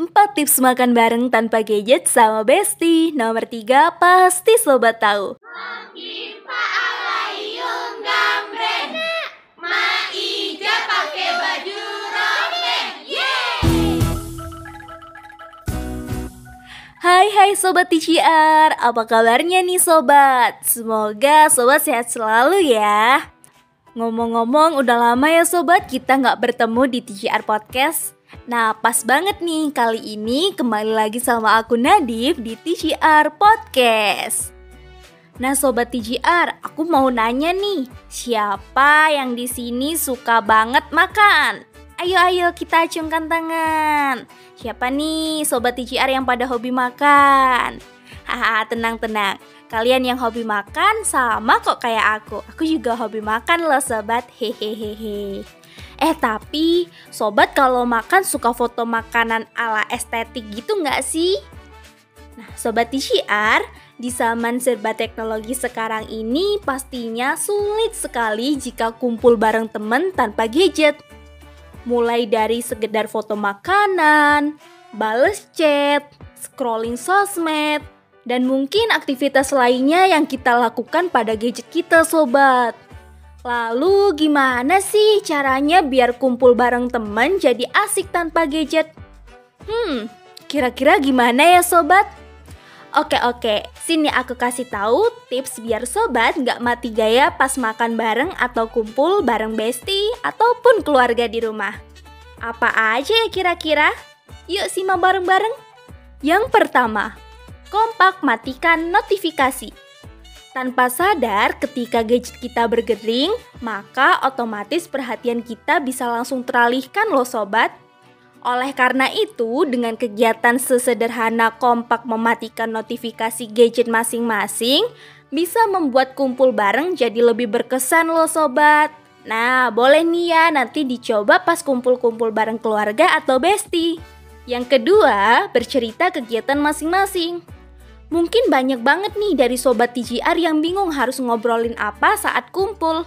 4 tips makan bareng tanpa gadget sama Besti. Nomor 3 pasti sobat tahu. Hai hai sobat TCR, apa kabarnya nih sobat? Semoga sobat sehat selalu ya. Ngomong-ngomong udah lama ya sobat kita nggak bertemu di TCR Podcast. Nah pas banget nih kali ini kembali lagi sama aku Nadif di TCR Podcast. Nah sobat TGR, aku mau nanya nih, siapa yang di sini suka banget makan? Ayo ayo kita acungkan tangan. Siapa nih sobat TGR yang pada hobi makan? Haha, tenang-tenang. Kalian yang hobi makan sama kok kayak aku. Aku juga hobi makan loh sobat. Hehehehe. Eh tapi sobat kalau makan suka foto makanan ala estetik gitu nggak sih? Nah sobat TCR, di zaman serba teknologi sekarang ini pastinya sulit sekali jika kumpul bareng temen tanpa gadget mulai dari sekedar foto makanan, bales chat, scrolling sosmed, dan mungkin aktivitas lainnya yang kita lakukan pada gadget kita sobat. Lalu gimana sih caranya biar kumpul bareng teman jadi asik tanpa gadget? Hmm, kira-kira gimana ya sobat? Oke oke, sini aku kasih tahu tips biar sobat nggak mati gaya pas makan bareng atau kumpul bareng bestie ataupun keluarga di rumah. Apa aja ya kira-kira? Yuk simak bareng-bareng. Yang pertama, kompak matikan notifikasi. Tanpa sadar ketika gadget kita bergering, maka otomatis perhatian kita bisa langsung teralihkan loh sobat. Oleh karena itu, dengan kegiatan sesederhana kompak mematikan notifikasi gadget masing-masing, bisa membuat kumpul bareng jadi lebih berkesan loh sobat. Nah, boleh nih ya nanti dicoba pas kumpul-kumpul bareng keluarga atau bestie. Yang kedua, bercerita kegiatan masing-masing. Mungkin banyak banget nih dari sobat TGR yang bingung harus ngobrolin apa saat kumpul.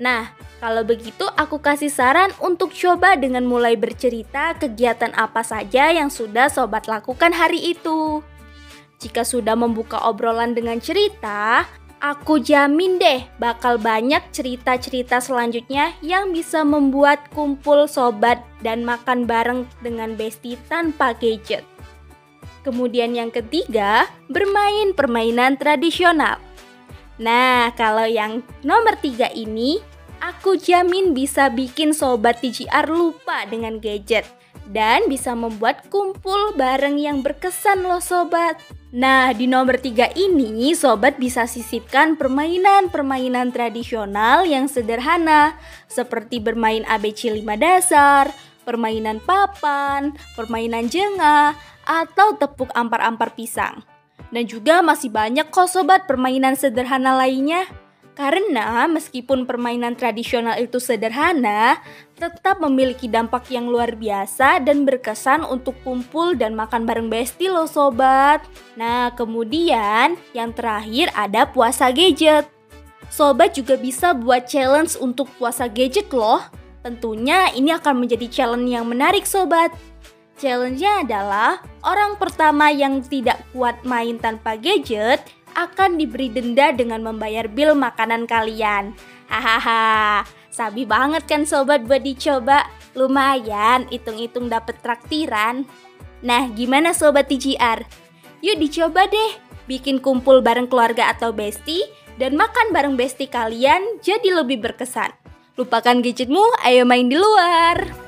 Nah, kalau begitu aku kasih saran untuk coba dengan mulai bercerita kegiatan apa saja yang sudah sobat lakukan hari itu. Jika sudah membuka obrolan dengan cerita, aku jamin deh bakal banyak cerita-cerita selanjutnya yang bisa membuat kumpul sobat dan makan bareng dengan bestie tanpa gadget. Kemudian yang ketiga, bermain permainan tradisional. Nah, kalau yang nomor tiga ini Aku jamin bisa bikin sobat TGR lupa dengan gadget dan bisa membuat kumpul bareng yang berkesan loh sobat. Nah, di nomor tiga ini sobat bisa sisipkan permainan-permainan tradisional yang sederhana seperti bermain ABC 5 dasar, permainan papan, permainan jengah, atau tepuk ampar-ampar pisang. Dan juga masih banyak kok sobat permainan sederhana lainnya. Karena meskipun permainan tradisional itu sederhana, tetap memiliki dampak yang luar biasa dan berkesan untuk kumpul dan makan bareng besti loh sobat. Nah, kemudian yang terakhir ada puasa gadget. Sobat juga bisa buat challenge untuk puasa gadget loh. Tentunya ini akan menjadi challenge yang menarik sobat. Challenge-nya adalah orang pertama yang tidak kuat main tanpa gadget akan diberi denda dengan membayar bil makanan kalian. Hahaha, sabi banget kan sobat buat dicoba. Lumayan, hitung-hitung dapet traktiran. Nah, gimana sobat TGR? Yuk dicoba deh, bikin kumpul bareng keluarga atau bestie dan makan bareng bestie kalian jadi lebih berkesan. Lupakan gadgetmu, ayo main di luar.